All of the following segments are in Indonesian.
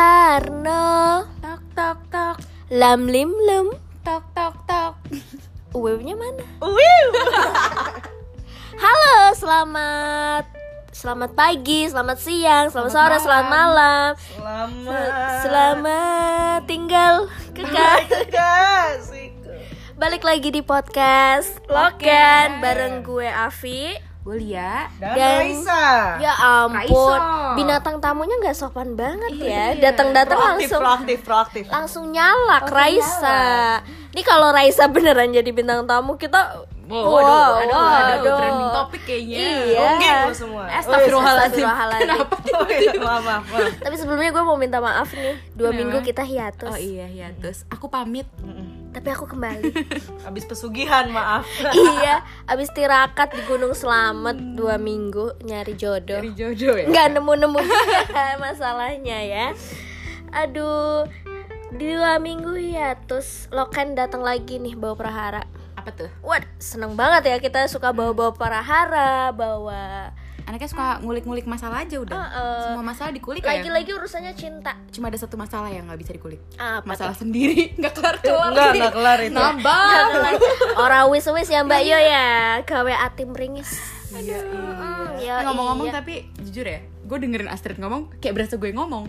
Harno Tok tok tok Lam lim lum tok tok tok. Uwewnya mana? Wiu. Halo selamat Selamat pagi, selamat siang, selamat, sore, Selamat selamat malam. malam Selamat. Selamat tinggal Kasihku. Balik lagi di podcast Loken Bareng gue Avi Bulia Dan, Dan- Raisa. Ya ampun. Binatang tamunya gak sopan banget ya Iya. Datang-datang langsung proaktif, proaktif. langsung nyalak Raisa. Ini kalau Raisa beneran jadi bintang tamu kita Wow, wow, aduh, aduh, wow, aduh, aduh. trending topik kayaknya. Iya. Oke, lu semua. Astagfirullahaladzim. Astagfirullahaladzim. Kenapa? Oh iya, maaf, maaf, maaf. Tapi sebelumnya gue mau minta maaf nih. Dua Kenapa? minggu kita hiatus. Oh iya. Terus aku pamit. Tapi aku kembali. Habis pesugihan, maaf. iya, abis tirakat di Gunung Slamet dua minggu nyari jodoh. Dari jodoh ya. Nggak nemu-nemu masalahnya ya. Aduh, dua minggu hiatus. Loken datang lagi nih bawa prahara. Apa tuh? Wah, seneng banget ya kita suka bawa-bawa prahara, bawa Anaknya suka ngulik-ngulik masalah aja udah. Heeh. Semua masalah dikulik lagi-lagi urusannya cinta. Cuma ada satu masalah yang nggak bisa dikulik. Apa Masalah sendiri nggak kelar kelar. Enggak, enggak kelar itu. Nambah. Orang wis-wis ya Mbak Yo ya, gawe atim ringis. Iya, Hmm, iya. ya, Eh, Ngomong-ngomong iya. tapi jujur ya, gue dengerin Astrid ngomong kayak berasa gue ngomong.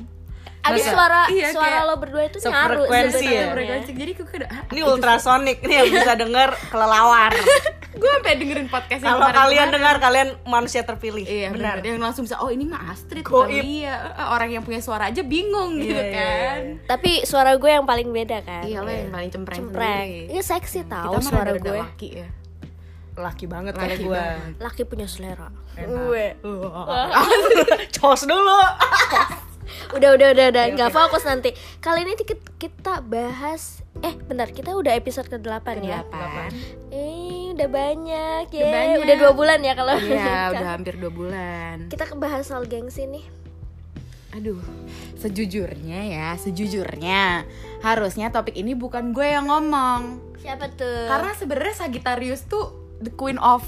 Abis Masa? suara Iya, suara kayak lo berdua itu nyaru sebenarnya. ya? Frekuensi. Jadi gue kayak ah, Ini ultrasonik nih yang bisa denger kelelawar. gue sampai dengerin podcast Kalau kalian dengar kalian manusia terpilih. Iya benar. benar. Yang langsung bisa oh ini mah Astrid Goib. dia. Eh, Orang yang punya suara aja bingung gitu Iya, iya, kan. Tapi suara gue yang paling beda kan. Iya lo yang paling cempreng, Cempreng. Ini seksi tahu Kita mah suara gue. laki ya. Laki banget kalau Laki gue. Laki punya selera. Gue. Cos dulu. Udah udah udah udah nggak fokus nanti. Kali ini kita, kita bahas eh bentar kita udah episode ke-8 ya. Delapan. Eh, udah banyak ya. Udah banyak. Udah dua bulan ya kalau Iya udah hampir dua bulan. Kita bahas soal gengsi nih. Aduh, sejujurnya ya, sejujurnya harusnya topik ini bukan gue yang ngomong. Siapa tuh? Karena sebenarnya Sagittarius tuh the queen of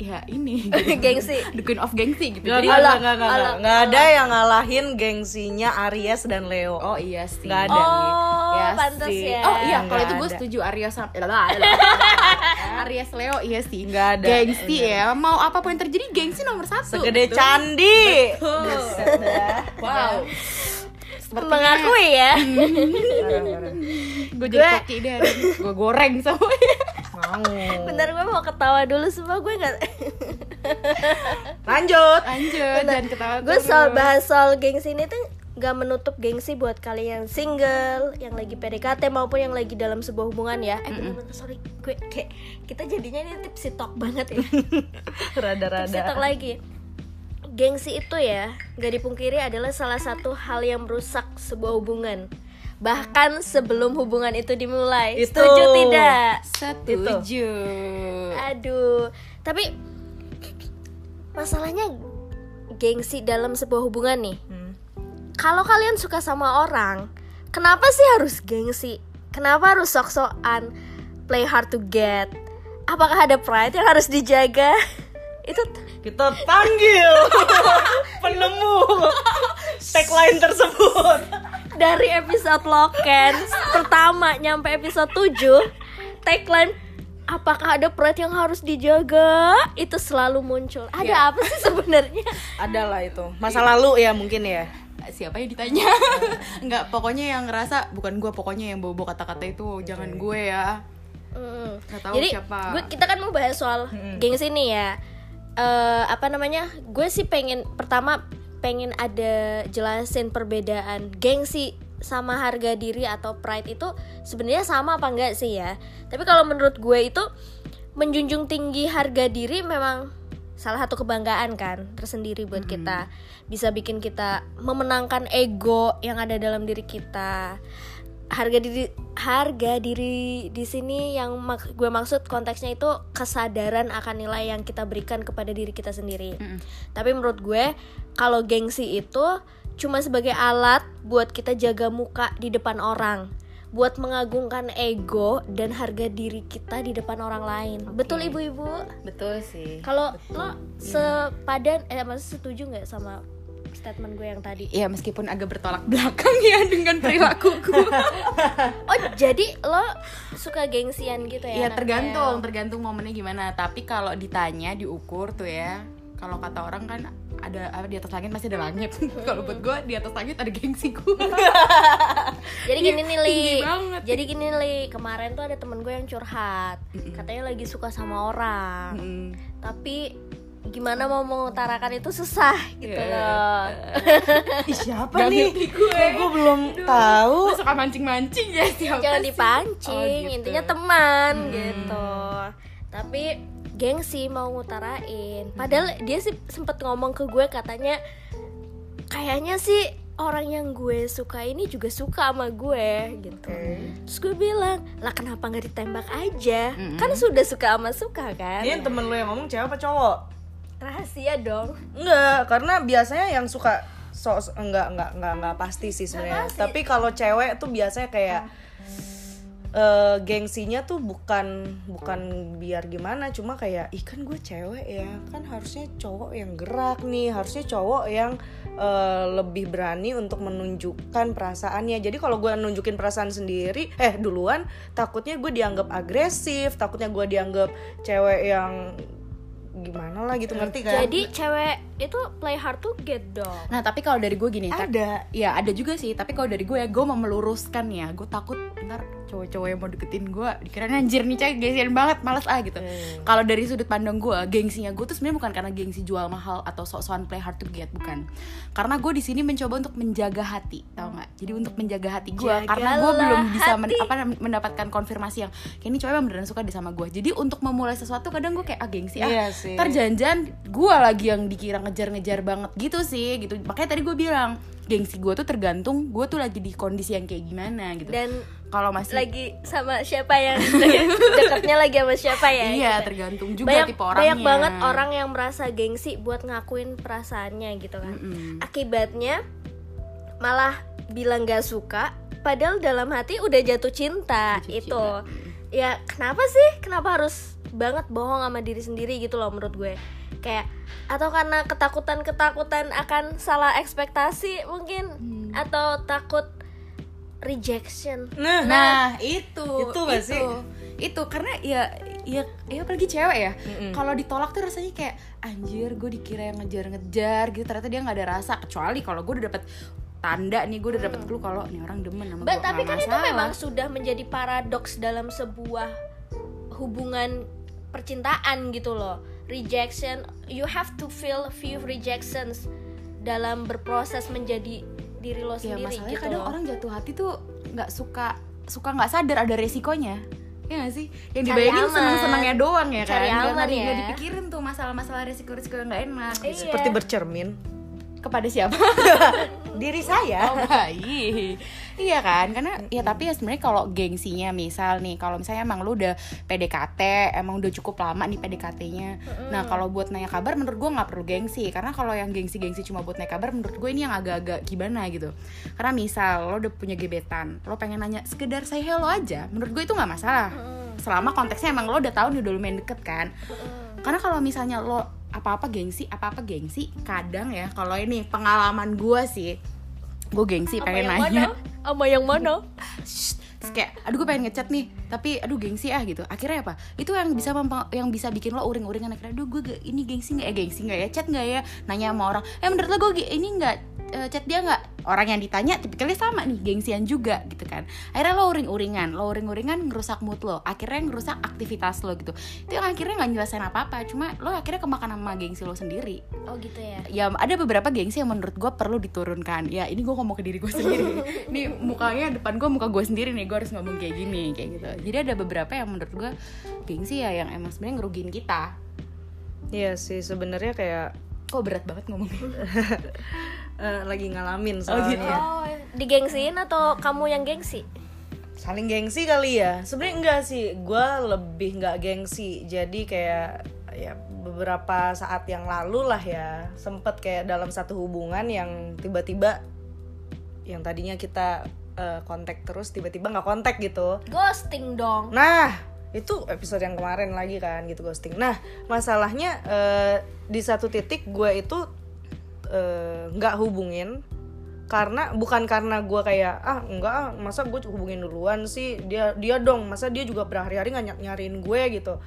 ya ini Gengsi. the queen of gengsi gitu. Enggak, Jadi enggak, Alah, enggak, enggak, alah, enggak ada yang ngalahin gengsinya Aries dan Leo. oh iya sih. Nggak ada. Oh, Ya pantas sih. ya. Oh iya, kalau Nggak itu gue setuju Aries sama Aries Leo iya sih. Nggak ada. Gengsi ya. Mau apa pun yang terjadi gengsi nomor satu. Segede Betul. candi. Wow. Mengakui ya. Gue jadi koki deh. Gue goreng semuanya. Mau. Bentar gue mau ketawa dulu semua gue nggak. Lanjut. Lanjut, jangan ketawa. gue soal bahas soal gengsi ini tuh gak menutup gengsi buat kalian yang single, yang lagi PDKT maupun yang lagi dalam sebuah hubungan ya. Eh bener-bener sorry, gue kayak kita jadinya ini tipsy talk banget ya. tipsy talk Rada-rada. lagi. Gengsi itu ya, gak dipungkiri adalah salah satu hal yang merusak sebuah hubungan. Bahkan sebelum hubungan itu dimulai. Itu. Setuju tidak? Setuju. Aduh, tapi masalahnya gengsi dalam sebuah hubungan nih. Hmm. Kalau kalian suka sama orang, kenapa sih harus gengsi? Kenapa harus sok-sokan play hard to get? Apakah ada pride yang harus dijaga? Itu Kita panggil penemu tagline tersebut. Dari episode Loken pertama nyampe episode 7 tagline apakah ada pride yang harus dijaga? Itu selalu muncul. Ada Ya. apa sih sebenarnya? Adalah itu. Masa lalu ya mungkin ya. Siapa yang ditanya? Enggak, pokoknya yang ngerasa bukan gue, pokoknya yang bawa-bawa kata-kata itu jangan gue ya. Mm. Nggak tahu Jadi siapa. gue kita kan mau bahas soal gengsi nih ya. Eh apa namanya? Gue sih pengen pertama pengen ada jelasin perbedaan gengsi sama harga diri atau pride itu sebenarnya sama apa enggak sih ya? Tapi kalau menurut gue itu menjunjung tinggi harga diri memang salah satu kebanggaan kan tersendiri buat kita. Bisa bikin kita memenangkan ego yang ada dalam diri kita harga diri harga diri di sini yang mak- gue maksud konteksnya itu kesadaran akan nilai yang kita berikan kepada diri kita sendiri. Tapi menurut gue kalau gengsi itu cuma sebagai alat buat kita jaga muka di depan orang, buat mengagungkan ego dan harga diri kita di depan orang lain. Betul ibu-ibu? Betul sih. Kalau lo sepadan eh setuju nggak sama statement gue yang tadi. Ya meskipun agak bertolak belakang ya dengan perilakuku. Oh jadi lo suka gengsian gitu ya ya anaknya? tergantung tergantung momennya gimana. Tapi kalau ditanya diukur tuh ya kalau kata orang kan ada apa di atas langit masih ada langit. Kalau buat gue di atas langit ada gengsiku jadi gini nih li jadi gini li kemarin tuh ada temen gue yang curhat. Katanya lagi suka sama orang. Mm. tapi gimana mau mengutarakan itu susah gitu Iya. loh Ih, siapa Gak nih? gue. Kok gue belum tahu. Lu suka mancing-mancing ya siapa jangan sih? dipancing Oh, gitu. intinya teman gitu tapi gengsi mau ngutarain padahal dia sih sempet ngomong ke gue katanya kayaknya sih orang yang gue suka ini juga suka sama gue gitu terus gue bilang lah kenapa nggak ditembak aja kan sudah suka sama suka kan Ini temen lu yang ngomong cewek apa cowok? Rahasia dong Enggak, karena biasanya yang suka so, so- enggak enggak enggak enggak pasti sih sebenarnya. Tapi kalau cewek tuh biasanya kayak eh, gengsinya tuh bukan bukan biar gimana, cuma kayak ih kan gue cewek ya, kan harusnya cowok yang gerak nih, harusnya cowok yang eh, lebih berani untuk menunjukkan perasaannya. Jadi kalau gue nunjukin perasaan sendiri, eh duluan, takutnya gue dianggap agresif, takutnya gue dianggap cewek yang gimana lah gitu ngerti kan? jadi cewek itu play hard to get dong Nah tapi kalau dari gue gini Ada. Ya ada juga sih Tapi kalau dari gue ya Gue mau meluruskan ya Gue takut ntar cowok-cowok yang mau deketin gue Dikira anjir nih cewek gengsian banget Males ah gitu. Kalau dari sudut pandang gue Gengsinya gue tuh sebenarnya bukan karena gengsi jual mahal Atau sok-sokan play hard to get Bukan. Karena gue di sini mencoba untuk menjaga hati Tau gak? Jadi untuk menjaga hati gue Karena gue belum bisa men- apa, mendapatkan konfirmasi yang Kayak ini cowok emang beneran suka deh sama gue Jadi untuk memulai sesuatu kadang gue kayak ah gengsi ah. Iya sih. Ntar jangan-jangan gue lagi yang dikira ngejar-ngejar banget gitu sih gitu. Makanya tadi gue bilang gengsi gue tuh tergantung gue tuh lagi di kondisi yang kayak gimana gitu. Dan kalau masih lagi sama siapa yang dekatnya lagi sama siapa ya iya gitu. tergantung juga banyak tipe orangnya banyak banget orang yang merasa gengsi buat ngakuin perasaannya gitu kan Mm-mm. akibatnya malah bilang gak suka padahal dalam hati udah jatuh cinta Jatuh itu cinta. ya kenapa sih kenapa harus banget bohong sama diri sendiri gitu loh menurut gue kayak atau karena ketakutan ketakutan akan salah ekspektasi mungkin Hmm. atau takut rejection Nah, nah itu Itu gak sih? itu karena ya ya ya apalagi cewek ya kalau ditolak tuh rasanya kayak anjir gue dikira yang ngejar-ngejar gitu ternyata dia nggak ada rasa kecuali kalau gue udah dapet tanda nih gue udah dapet clue kalau nih orang demen sama Ba, gue tapi kan itu masalah. memang sudah menjadi paradoks dalam sebuah hubungan percintaan gitu loh. Rejection, you have to feel few rejections dalam berproses menjadi diri lo ya sendiri masalahnya gitu kadang loh. orang jatuh hati tuh nggak suka suka nggak sadar ada resikonya ya gak sih yang dibayangin aman. senang senangnya doang ya kan Cari Nggak- aman nggak ya. dipikirin tuh masalah-masalah resiko-resiko yang nggak enak Iya. seperti bercermin. Kepada siapa? Diri saya. Oh baik. Iya kan? Karena ya tapi ya sebenarnya kalau gengsinya Misal nih Kalau misalnya emang lu udah PDKT Emang udah cukup lama nih PDKT-nya Nah kalau buat nanya kabar Menurut gue nggak perlu gengsi. Karena kalau yang gengsi-gengsi cuma buat nanya kabar Menurut gue ini yang agak-agak gimana gitu. Karena misal lo udah punya gebetan Lo pengen nanya sekedar say hello aja Menurut gue itu nggak masalah. Selama konteksnya emang lo udah tahu nih udah lumayan deket kan. Karena kalau misalnya lo apa-apa gengsi apa-apa gengsi kadang ya kalau ini pengalaman gue sih gue gengsi Sama pengen yang nanya. mana? Sama yang mana? Shh, terus kayak aduh gue pengen ngechat nih tapi aduh gengsi ah gitu. Akhirnya apa? Itu yang bisa yang bisa bikin lo uring-uringan akhirnya aduh gue ini gengsi nggak ya? Gengsi nggak ya? Chat nggak ya? Nanya sama orang eh menurut lo gue ini nggak eh, chat dia nggak? Orang yang ditanya tipikalnya sama nih gengsian juga gitu kan. Akhirnya lo uring-uringan lo uring-uringan ngerusak mood lo akhirnya ngerusak aktivitas lo gitu. Itu yang akhirnya nggak nyelesain apa-apa cuma lo akhirnya kemakan sama gengsi lo sendiri. Oh gitu ya. ya ada beberapa gengsi yang menurut gue perlu diturunkan. Ya ini gue ngomong ke diri gue sendiri. Nih mukanya depan gue muka gue sendiri nih gue harus ngomong kayak gini kayak gitu. Jadi ada beberapa yang menurut gue gengsi ya yang emang sebenarnya ngerugiin kita. Iya sih sebenarnya kayak kok berat banget ngomongnya eh, lagi ngalamin Oh, gitu. soalnya. Oh, digengsiin atau kamu yang gengsi? Saling gengsi kali ya. Sebenarnya enggak sih. Gua lebih nggak gengsi. Jadi kayak ya beberapa saat yang lalu lah ya sempet kayak dalam satu hubungan yang tiba-tiba yang tadinya kita eh, kontak terus tiba-tiba nggak kontak gitu. Ghosting dong. Nah, itu episode yang kemarin lagi kan gitu ghosting. Nah, masalahnya eh, di satu titik gue itu eh, nggak hubungin karena bukan karena gue kayak ah enggak ah, masa gue hubungin duluan sih? Dia dia dong masa dia juga berhari-hari nggak ny- nyariin gue gitu.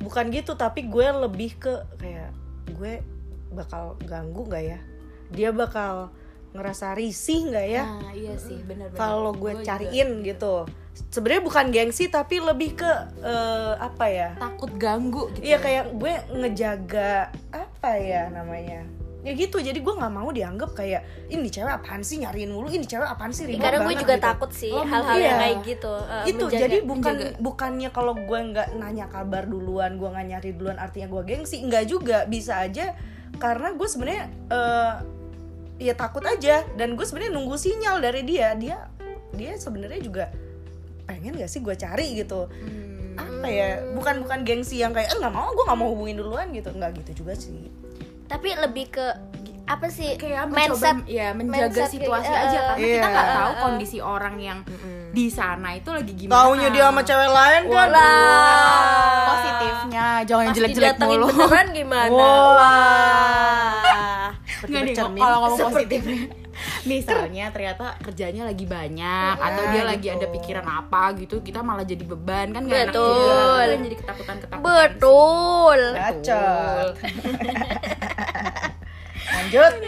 Bukan gitu tapi gue lebih ke kayak gue bakal ganggu nggak ya? Dia bakal ngerasa risih nggak ya? Nah, iya sih, benar-benar. kalau gue Gua juga cariin gitu. sebenarnya bukan gengsi tapi lebih ke eh, apa ya? Takut ganggu gitu. Iya kayak gue ngejaga apa ya namanya ya gitu jadi gue nggak mau dianggap kayak ini cewek apaan sih nyariin mulu ini cewek apaan sih ribet Kadang gue juga gitu. takut sih hal-hal iya. yang kayak gitu. eh, itu menjaga- jadi bukan menjaga. bukannya kalau gue nggak nanya kabar duluan gue nggak nyari duluan artinya gue gengsi nggak juga bisa aja karena gue sebenarnya eh, ya takut aja dan gue sebenarnya nunggu sinyal dari dia dia dia sebenarnya juga pengen gak sih gue cari gitu Hmm. apa ya bukan bukan gengsi yang kayak eh nggak mau gue nggak mau hubungin duluan gitu nggak gitu juga sih Tapi lebih ke apa sih kayak mindset mencoba ya menjaga mindset situasi kayak, aja karena kita Iya. nggak tahu kondisi orang yang di sana itu lagi gimana taunya dia sama cewek lain kan Walah. positifnya jangan pas jelek-jelek mulu beneran gimana? Wah. Nggak nih, kalau ngomong positifnya misalnya ternyata kerjanya lagi banyak atau dia lagi gitu. ada pikiran apa gitu kita malah jadi beban kan enak Betul. juga. Kita jadi ketakutan ketakutan Betul. Bacot. lanjut.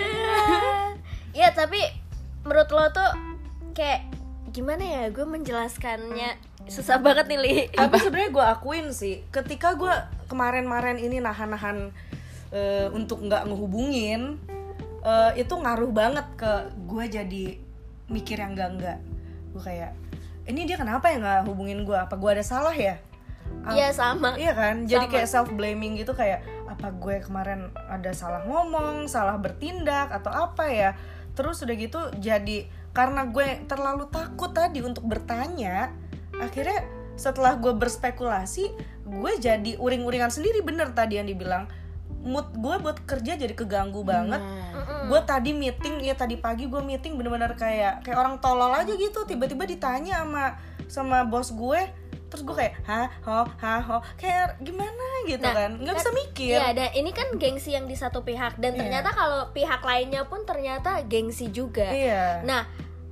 Ya tapi menurut lo tuh kayak gimana ya? Gue menjelaskannya susah banget nih li. Tapi sebenarnya gue akuin sih ketika gue kemarin-marin ini nahan-nahan eh, untuk nggak ngehubungin eh, itu ngaruh banget ke gue jadi mikir yang enggak enggak gue kayak ini dia kenapa ya nggak hubungin gue apa gue ada salah ya? Iya sama. Iya kan, jadi Sama. kayak self blaming gitu kayak apa gue kemarin ada salah ngomong, salah bertindak atau apa ya. Terus udah gitu jadi karena gue terlalu takut tadi untuk bertanya, akhirnya setelah gue berspekulasi, gue jadi uring-uringan sendiri bener tadi yang dibilang mood gue buat kerja jadi keganggu banget. Nah, Gue tadi meeting, ya tadi pagi gue meeting bener-bener kayak kayak orang tolol aja gitu. Tiba-tiba ditanya sama sama bos gue, terus gue kayak hah ho hah ho kayak gimana gitu Nah, kan nggak bisa mikir Iya, dan ini kan gengsi yang di satu pihak dan Iya. ternyata kalau pihak lainnya pun ternyata gengsi juga. iya Nah,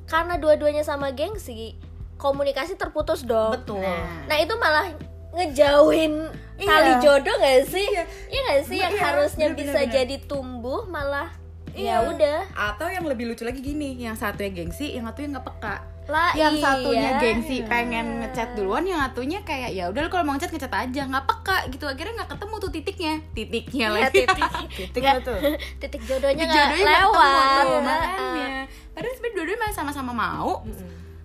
karena dua-duanya sama gengsi, komunikasi terputus dong. betul Nah. Nah, itu malah ngejauhin Iya. tali jodoh gak sih? Iya. Iya gak sih yang Iya, harusnya bener, bisa bener, jadi tumbuh malah Iya. ya udah. atau yang lebih lucu lagi gini yang satunya gengsi yang satunya nggak peka Lah yang iya. satunya gengsi pengen ngechat duluan yang satunya kayak ya udah lu kalau mau ngechat ngechat aja nggak peka gitu. Akhirnya nggak ketemu tuh titiknya. Titiknya Ya, lagi. titik, titik Nggak, tuh titik jodohnya nggak jodohnya lewat. Heeh. makanya. Padahal sebenarnya dua-duanya masih sama-sama mau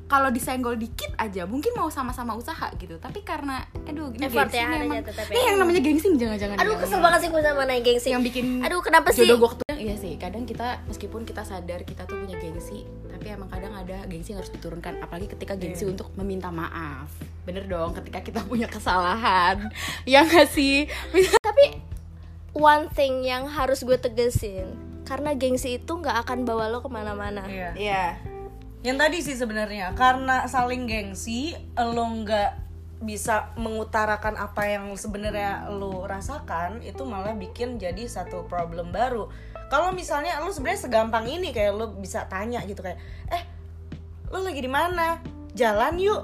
kalau disenggol dikit aja mungkin mau sama-sama usaha gitu tapi karena aduh ini Effort gengsi ya, nih ada emang tetap ya. yang namanya gengsi jangan-jangan Aduh jangan. kesel banget sih gue sama naik gengsi. yang bikin Aduh kenapa sih? jodoh gua ketu- iya sih kadang kita meskipun kita sadar kita tuh punya gengsi tapi emang kadang ada gengsi yang harus diturunkan apalagi ketika gengsi Iya. untuk meminta maaf bener dong ketika kita punya kesalahan yang nggak sih Tapi one thing yang harus gue tegesin karena gengsi itu nggak akan bawa lo ke mana-mana. iya Iya yang tadi sih sebenarnya karena saling gengsi lo nggak bisa mengutarakan apa yang sebenarnya lo rasakan itu malah bikin jadi satu problem baru. Kalau misalnya lo sebenarnya segampang ini kayak lo bisa tanya gitu kayak eh lo lagi di mana? Jalan yuk.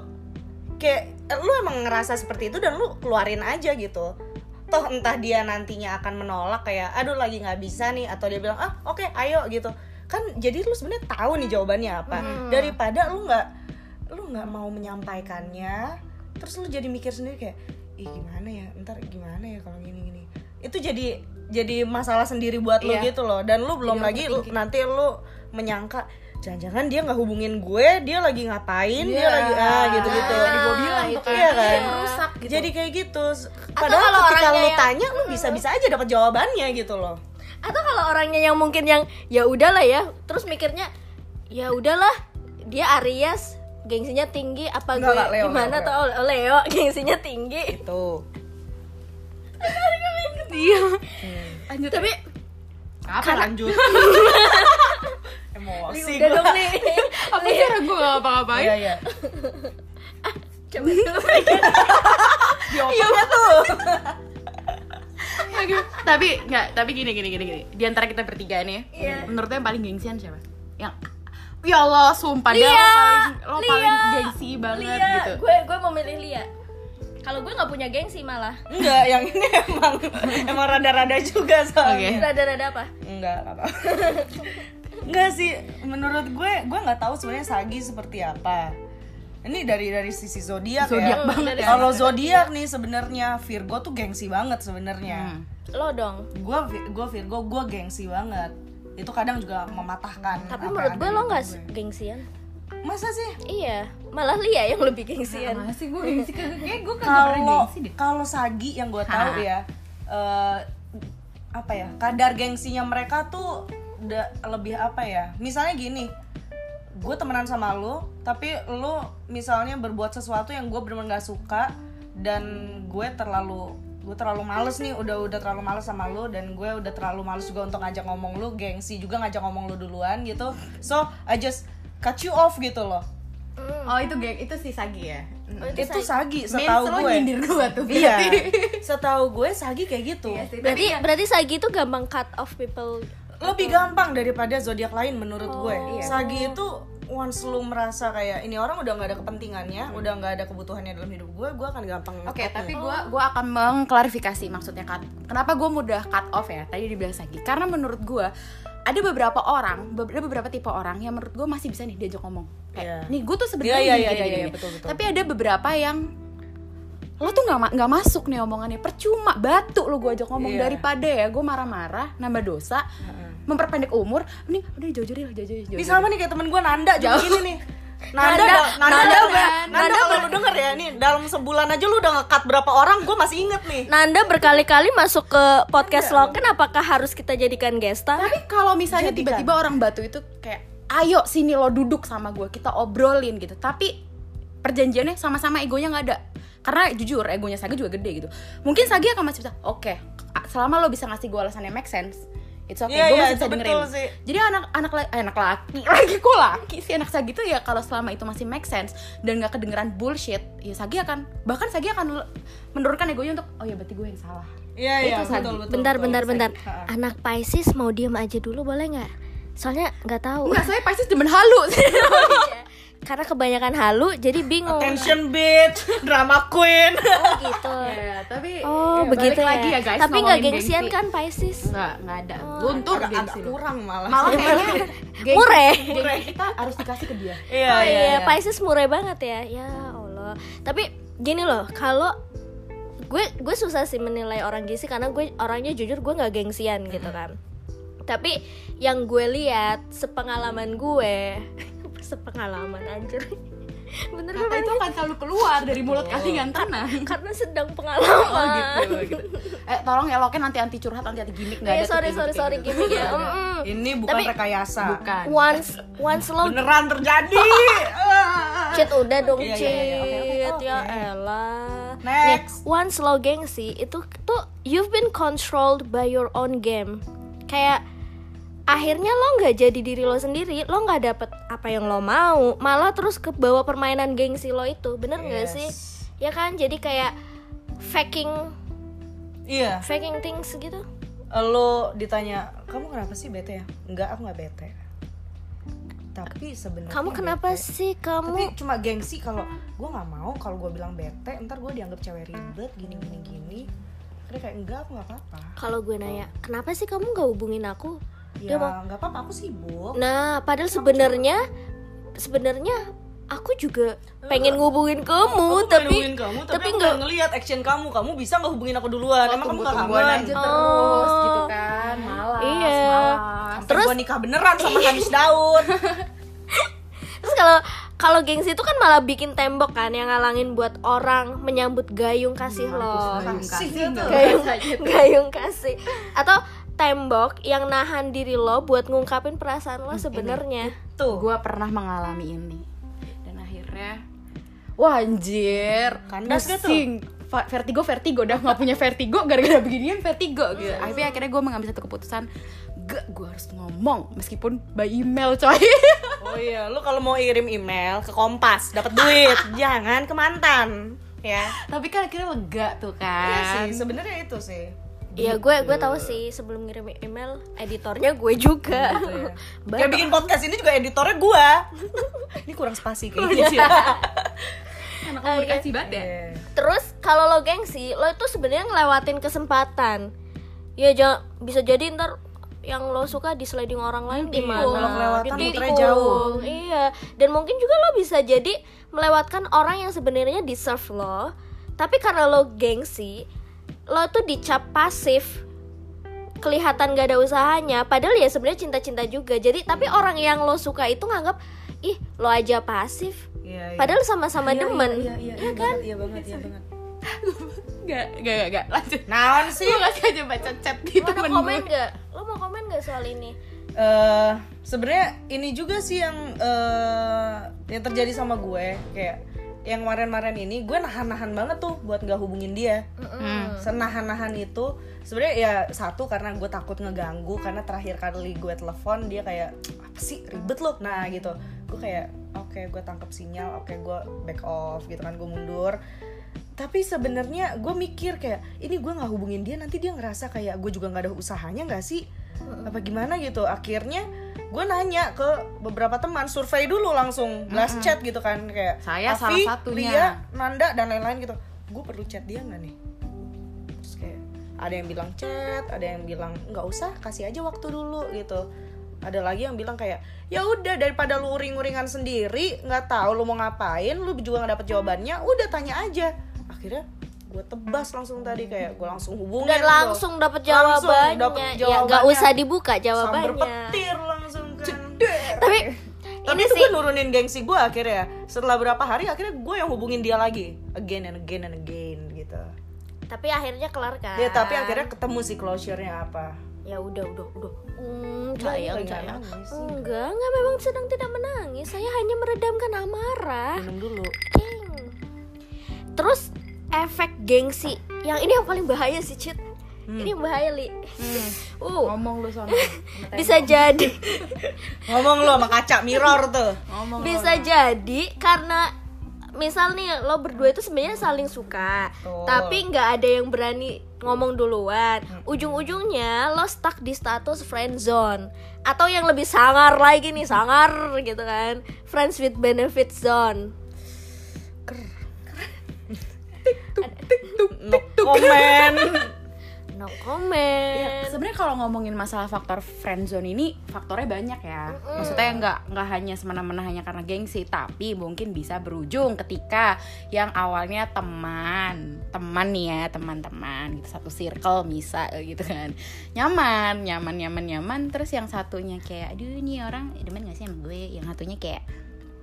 Kayak eh, lu emang ngerasa seperti itu dan lu keluarin aja gitu. Toh entah dia nantinya akan menolak kayak aduh lagi nggak bisa nih atau dia bilang ah oke ayo gitu kan jadi lu sebenarnya tahu nih jawabannya apa. Daripada lu nggak lu nggak mau menyampaikannya terus lu jadi mikir sendiri kayak ih gimana ya? Ntar gimana ya kalau gini gini. Itu jadi jadi masalah sendiri buat lu Iya. gitu loh. Dan lu belum lagi lu, nanti lu menyangka jangan-jangan dia nggak hubungin gue dia lagi ngapain? Dia Iya. lagi ah gitu gitu Nah, bilang tuh kan, iya kan? Rusak gitu. jadi kayak gitu. Padahal kalau ketika lu yang- tanya lu bisa bisa aja dapat jawabannya gitu loh Atau kalau orangnya yang mungkin yang ya udahlah ya, terus mikirnya ya udahlah dia Aries gengsinya tinggi apa Enggak, gue Leo, gimana? Leo, atau oh, Leo gengsinya tinggi. itu. Iya lanjut Tapi apa lanjut? Emosi udah gue dong nih. apa cara gue gak apa-apain? Iya iya. Coba dulu. otaknya tuh Aduh, tapi nggak tapi gini gini gini gini. Di antara kita bertiga nih Iya. menurut lo yang paling gengsian siapa? Yang ya Allah sumpah dia Lia, lo paling lo Lia, paling gengsi banget Lia, gitu. Gue gue mau milih Lia. Kalau gue nggak punya gengsi malah. Enggak, yang ini emang emang rada-rada juga soalnya. rada-rada apa? Enggak, enggak apa. Enggak sih, menurut gue, gue nggak tahu sebenarnya Sagi seperti apa. Ini dari dari sisi zodiak Zodiak ya. banget ya. Kalau zodiak nih sebenarnya Virgo tuh gengsi banget sebenarnya. Hmm. lo dong Gue gue Virgo, gue gengsi banget. Itu kadang juga mematahkan. tapi menurut gue lo nggak gue. gengsian Masa sih? iya malah Lia yang lebih gengsian sih gue gengsi kayak gue Kalau kalau Sagi yang gue tahu ya, eh, apa ya kadar gengsinya mereka tuh udah lebih apa ya? Misalnya gini, gue temenan sama lu, tapi lu misalnya berbuat sesuatu yang gue bener-bener gak suka dan gue terlalu gue terlalu males nih udah udah terlalu males sama lu dan gue udah terlalu males juga untuk ngajak ngomong lu gengsi juga ngajak ngomong lu duluan gitu so I just cut you off gitu loh oh itu geng itu si Sagi ya Oh, itu Sagi Main setahu lo gue nyindir gue tuh Iya, setahu gue Sagi kayak gitu. Iya sih, tapi berarti berarti Sagi itu gampang cut off people Lebih gampang daripada zodiak lain menurut gue. Oh. Iya. Sagi itu once lu merasa kayak ini orang udah nggak ada kepentingannya, udah nggak ada kebutuhannya dalam hidup gue, gue akan gampang. Oke, cut tapi nih. gue gua akan mengklarifikasi maksudnya cut. Kenapa gue mudah cut off ya? Tadi dibilang Sagi. Karena menurut gue ada beberapa orang, ada beberapa tipe orang yang menurut gue masih bisa nih diajak ngomong. Kayak, Iya. nih gue tuh sebenarnya iya, gini, iya, gini. betul, betul. Tapi ada beberapa yang lo tuh nggak nggak masuk nih omongannya percuma batu lo gue ajak ngomong Iya. daripada ya gue marah-marah nambah dosa memperpendek umur nih udah jauh-jauh lah jauh-jauh Ini sama nih kayak temen gue Nanda juga Jauh. gini nih. Nanda, Nanda, da- Nanda, Nanda Nanda, Nanda kalau lu denger ya nih dalam sebulan aja lu udah nge-cut berapa orang, gue masih inget nih. Nanda berkali-kali masuk ke podcast Loken apakah harus kita jadikan gestar? tapi kalau misalnya tiba-tiba orang batu itu kayak ayo sini lo duduk sama gue kita obrolin gitu tapi perjanjiannya sama-sama egonya nggak ada karena jujur egonya Sagi juga gede gitu mungkin Sagi akan masih bisa oke selama lo bisa ngasih gue alasan yang make sense it's okay Iya, gue iya, masih bisa dengerin betul sih. jadi anak anak eh, anak laki lagi kok laki sih anak Sagi tuh ya kalau selama itu masih make sense dan nggak kedengeran bullshit ya Sagi akan bahkan Sagi akan menurunkan egonya untuk oh ya berarti gue yang salah Iya, iya, betul, betul. bentar, betul. bentar, bentar. Anak Pisces mau diem aja dulu boleh nggak? Soalnya nggak tahu. Enggak, saya pasti demen halu Karena kebanyakan halu, jadi bingung. Attention bitch, drama queen. Oh gitu. Ya, tapi Oh ya, begitu balik ya. lagi ya guys Tapi nggak gengsian gengsi. kan Pisces? Enggak, enggak ada. Luntur agak, gengsi agak kurang malah. Malah kayaknya Mure. gengsi kita harus dikasih ke dia. Iya, oh iya, iya, iya. Pisces murah banget ya. Ya Allah. Tapi gini loh, kalau gue gue susah sih menilai orang gengsi karena gue orangnya jujur gue nggak gengsian gitu kan. Tapi yang gue lihat sepengalaman gue, sepengalaman anjir. Bener Kata itu akan selalu keluar dari mulut kalian tenang. karena sedang Oh pengalaman. gitu, gitu. Eh tolong ya Loken nanti anti curhat, nanti anti gimmick enggak Eh, ada. sorry sorry sorry gitu. gimmick ya. Mm-mm. Ini bukan Tapi- rekayasa. Bukan. Once once lo Beneran terjadi. Cheat udah dong Iya, cheat iya, iya. Oke, oke, ya oke. elah Next. Nih, once lo gengsi itu tuh you've been controlled by your own game kayak akhirnya lo nggak jadi diri lo sendiri lo nggak dapet apa yang lo mau malah terus ke bawah permainan gengsi lo itu bener nggak Yes. sih ya kan jadi kayak faking Iya. faking things gitu Lo ditanya, kamu kenapa sih bete ya? Enggak, aku nggak bete. Tapi sebenarnya kamu kenapa bete. sih kamu Tapi cuma gengsi kalau gue nggak mau kalau gue bilang bete, ntar gue dianggap cewek ribet gini gini gini. Akhirnya kayak enggak, aku nggak apa-apa. kalau gue nanya kenapa sih kamu nggak hubungin aku Dia Ya mau- nggak apa-apa, aku sibuk. Nah, padahal sebenarnya sebenarnya aku juga pengen ngubungin kamu, Aku tapi kamu, tapi, tapi aku nggak- ngelihat action kamu. Kamu bisa nggak hubungin aku duluan? Oh, Emang kamu nggak kangen? aja Oh. terus gitu kan. Malas, Iya. malas. Terus- gua nikah beneran sama Hamis Daud. terus kalau kalau gengsi itu kan malah bikin tembok kan yang ngalangin buat orang menyambut gayung kasih lo. Kasih tuh. Gayung, Gayung gayung kasih atau tembok yang nahan diri lo buat ngungkapin perasaan lo sebenarnya. Tuh. gue pernah mengalami ini dan akhirnya wah anjir tuh? pusing vertigo vertigo udah nggak punya vertigo gara-gara beginian vertigo gitu akhirnya akhirnya gue mengambil satu keputusan gak gue harus ngomong meskipun by email coy Oh iya, lu kalau mau kirim email ke Kompas dapat duit, jangan ke mantan. Ya. tapi kan akhirnya lega tuh Iya kan sih, sebenarnya itu sih. Iya gue gue tahu sih sebelum ngirim email editornya gue juga. Gitu ya. Kayak bikin podcast ini juga editornya gua. ini kurang spasi kayaknya sih. anak komunikasi banget ya Iya. Terus kalau lo gengsi, lo itu sebenarnya ngelewatin kesempatan. Ya jangan bisa jadi ntar yang lo suka di sliding orang lain di mana? Ditikung. muternya jauh. Iya. Dan mungkin juga lo bisa jadi melewatkan orang yang sebenarnya deserve lo, tapi karena lo gengsi, lo tuh dicap pasif kelihatan gak ada usahanya padahal ya sebenarnya cinta-cinta juga jadi tapi orang yang lo suka itu nganggap ih lo aja pasif Iya, iya. padahal sama-sama demen Iya, iya, iya, kan? Iya banget, iya banget. Gak, gak, gak, gak, lanjut Naon sih? Gue gak sengaja baca chat gitu Lo komen gue gak? Lo mau komen gak soal ini? eh sebenarnya ini juga sih yang eh yang terjadi sama gue kayak yang kemarin-kemarin ini gue nahan-nahan banget tuh buat nggak hubungin dia. Senahan-nahan itu sebenarnya ya satu karena gue takut ngeganggu karena terakhir kali gue telepon dia kayak apa sih ribet loh nah gitu. Gue kayak oke gue tangkap sinyal oke gue back off gitu kan gue mundur. Tapi sebenarnya gue mikir kayak ini gue nggak hubungin dia nanti dia ngerasa kayak gue juga nggak ada usahanya nggak sih? Apa gimana? Gitu. Akhirnya gue nanya ke beberapa teman survei dulu langsung blast chat gitu kan kayak Saya Afi, salah satunya. Lia, Nanda dan lain-lain gitu gue perlu chat dia nggak nih terus kayak ada yang bilang chat ada yang bilang nggak usah kasih aja waktu dulu gitu ada lagi yang bilang kayak ya udah daripada lu uring-uringan sendiri nggak tahu lu mau ngapain lu juga nggak dapet jawabannya udah tanya aja akhirnya gue tebas langsung tadi kayak gue langsung hubungin Dan langsung dapet Langsung jawabannya. dapet Ya nggak jawabannya. usah dibuka jawabannya. petir langsung Tapi tapi ini itu sih gue nurunin gengsi gue akhirnya setelah berapa hari akhirnya gue yang hubungin dia lagi again and again and again gitu tapi akhirnya kelar kan. ya tapi akhirnya ketemu sih closure-nya apa ya udah udah udah. Hmm, sayang sayang. Enggak, enggak memang sedang tidak menangis. Saya hanya meredamkan amarah. minum dulu Ding. Terus efek gengsi yang ini yang paling bahaya sih Cit. Ini yang bahaya li. Uh, Ngomong lu sono bisa jadi. Ngomong lo sama kaca mirror tuh. Ngomong bisa jadi karena misal nih lo berdua itu sebenarnya saling suka. Betul. tapi nggak ada yang berani ngomong duluan. Ujung-ujungnya lo stuck di status friend zone. Atau yang lebih sangar lagi nih sangar gitu kan. Friends with benefit zone. No comment no comment Ya, sebenarnya kalau ngomongin masalah faktor friendzone ini faktornya banyak ya. Maksudnya nggak nggak hanya semena-mena hanya karena gengsi, tapi mungkin bisa berujung ketika yang awalnya teman, teman nih ya, teman-teman gitu satu circle bisa gitu kan. Nyaman, nyaman, nyaman, nyaman. Terus yang satunya kayak aduh ini orang demen gak sih sama gue? Yang satunya kayak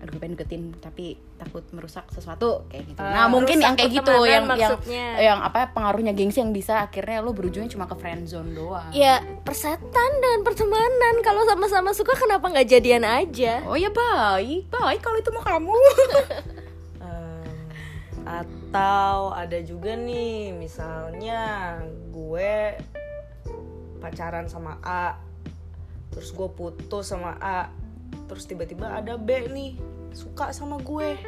aduh pengen deketin tapi takut merusak sesuatu kayak gitu. Nah, mungkin merusak yang kayak gitu yang yang maksudnya. yang apa pengaruhnya gengsi yang bisa akhirnya lo berujungnya cuma ke friendzone doang. ya persetan dan pertemanan kalau sama-sama suka kenapa nggak jadian aja Oh ya baik, baik kalau itu mau kamu. Atau ada juga nih misalnya gue pacaran sama A terus gue putus sama A terus tiba-tiba ada B nih suka sama gue.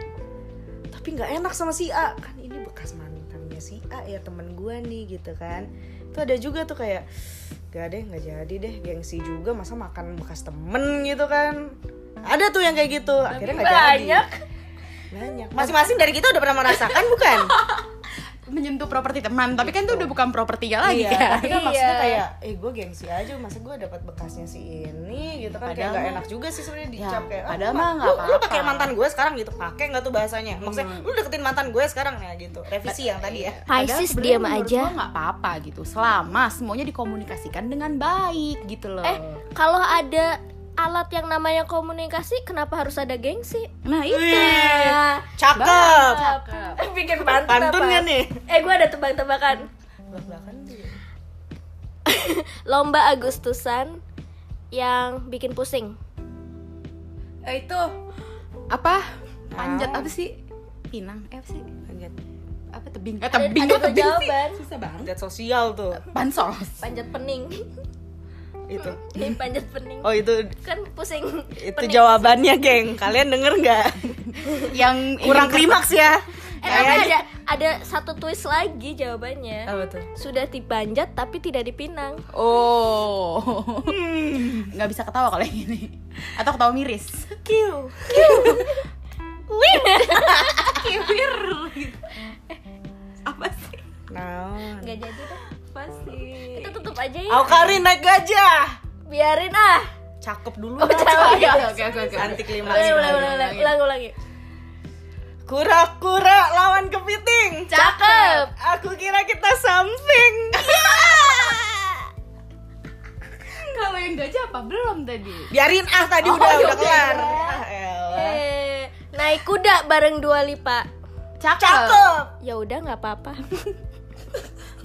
Tapi nggak enak sama si A. Kan ini bekas mantannya si A ya temen gue nih gitu kan. Itu ada juga tuh kayak gak deh nggak jadi deh gengsi juga masa makan bekas temen gitu kan. Ada tuh yang kayak gitu. Akhirnya nggak jadi. banyak. banyak. Masing-masing dari kita udah pernah merasakan bukan Menyentuh properti teman, tapi kan itu udah bukan propertinya lagi iya kan. tapi kan maksudnya Iya. kayak eh gue gengsi aja masa gue dapat bekasnya si ini gitu kan kayak Padahal gak mah- enak juga sih sebenarnya Ya, dicap kayak ah, padahal mah nggak lu, lu apa-apa. pakai mantan gue sekarang gitu pakai nggak tuh bahasanya maksudnya lu deketin mantan gue sekarang ya gitu revisi yang tadi ya Padahal Pisces diam aja nggak apa-apa gitu, selama semuanya dikomunikasikan dengan baik gitu loh. Eh, kalau ada alat yang namanya komunikasi, kenapa harus ada gengsi? nah itu. Nah, cakep bikin pantun, pantun apa? kan nih Eh, gue ada tebak-tebakan. belak-belakan tuh Lomba Agustusan yang bikin pusing. Eh, itu apa? Panjat apa sih? Pinang, eh apa sih? Panjat. Apa tebing? Eh, Ada- tebing ada kok tebing sih? Susah banget. panjat sosial tuh Pansos. Panjat pening. itu Ini panjat pening. oh itu Kan pusing. itu pening. jawabannya geng kalian denger nggak yang kurang klimaks ya Eh, tapi ada ada satu twist lagi jawabannya. Apa tuh? Sudah dipanjat tapi tidak dipinang. Oh, nggak bisa ketawa kalau yang ini. Atau ketawa miris. Kiu. Kiwir. Apa sih? Naon? Nggak jadi deh. Pasti. Kita tutup aja ya. Aukarin naik gajah. Biarin ah. Cakep dulu. Oh, dah. cakep. Oke oke oke oke. Anti klimaks. Ulangi, ulangi, ulangi, ulangi, ulangi. Kura-kura lawan kepiting. Cakep. Aku kira kita samping. Kalau yang gajah apa? Belum tadi. Biarin ah tadi Oh, udah iya, udah oke. kelar. Ah, elah. Eh, naik kuda bareng Dua Lipa. Cakep. Cakep. Ya udah nggak apa-apa.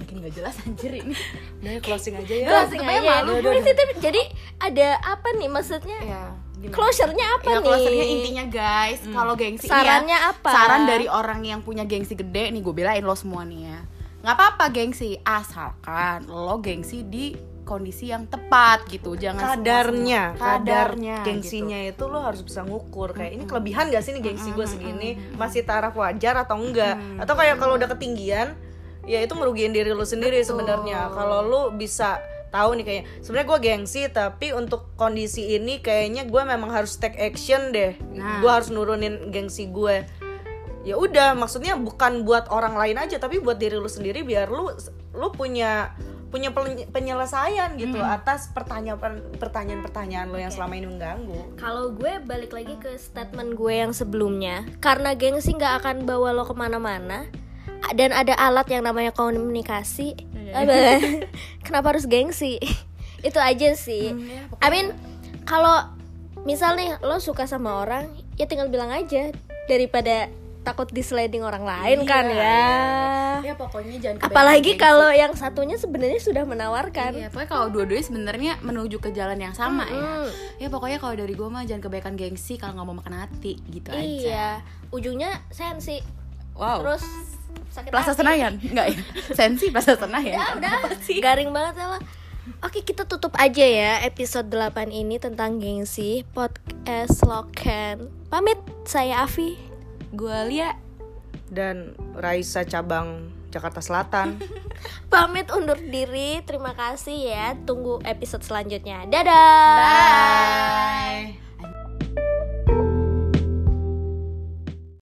Makin nggak jelas anjir ini. Udah ya, closing aja ya. Closing aja malu. Ini sih, tapi- Jadi ada apa nih maksudnya? Ya. gimana? Closure-nya apa ya, nih? closernya intinya guys, kalau gengsi Sarannya iya, apa? Saran dari orang yang punya gengsi gede nih gue belain lo semua nih ya. nggak apa-apa gengsi, asalkan lo gengsi di kondisi yang tepat gitu. Jangan kadarnya, semua- kadarnya gengsinya gitu. itu lo harus bisa ngukur kayak ini kelebihan gak sih nih gengsi gue segini masih taraf wajar atau enggak atau kayak kalau udah ketinggian ya itu merugiin diri lo sendiri sebenarnya. Kalau lo bisa tahu nih kayaknya sebenarnya gue gengsi tapi untuk kondisi ini kayaknya gue memang harus take action deh. Nah. gue harus nurunin gengsi gue ya udah maksudnya bukan buat orang lain aja tapi buat diri lu sendiri biar lu lu punya punya pen- penyelesaian gitu atas pertanyaan pertanyaan-pertanyaan lo yang selama ini mengganggu. Kalau gue balik lagi ke statement gue yang sebelumnya, karena gengsi nggak akan bawa lo ke mana-mana, dan ada alat yang namanya komunikasi. Apa? Kenapa harus gengsi? Itu aja sih. I mean, kalau misal nih lo suka sama orang, ya tinggal bilang aja daripada takut disliding orang lain kan ya. Ya pokoknya jangan Apalagi kalau yang satunya sebenarnya sudah menawarkan. Iya, pokoknya kalau dua-duanya sebenarnya menuju ke jalan yang sama ya. Mm. Ya pokoknya kalau dari gue mah jangan kebaikan gengsi kalau nggak mau makan hati gitu aja. Iya, ujungnya sensi. Wow. Terus sakit Plaza hati. Senayan enggak ya? Sensi Plaza Senayan. Udah, udah. Garing banget salah. Oke, kita tutup aja ya episode 8 ini tentang gengsi podcast Loken. Pamit, saya Avi. Gue Lia. dan Raisa cabang Jakarta Selatan Pamit undur diri. Terima kasih ya. Tunggu episode selanjutnya. Dadah. Bye.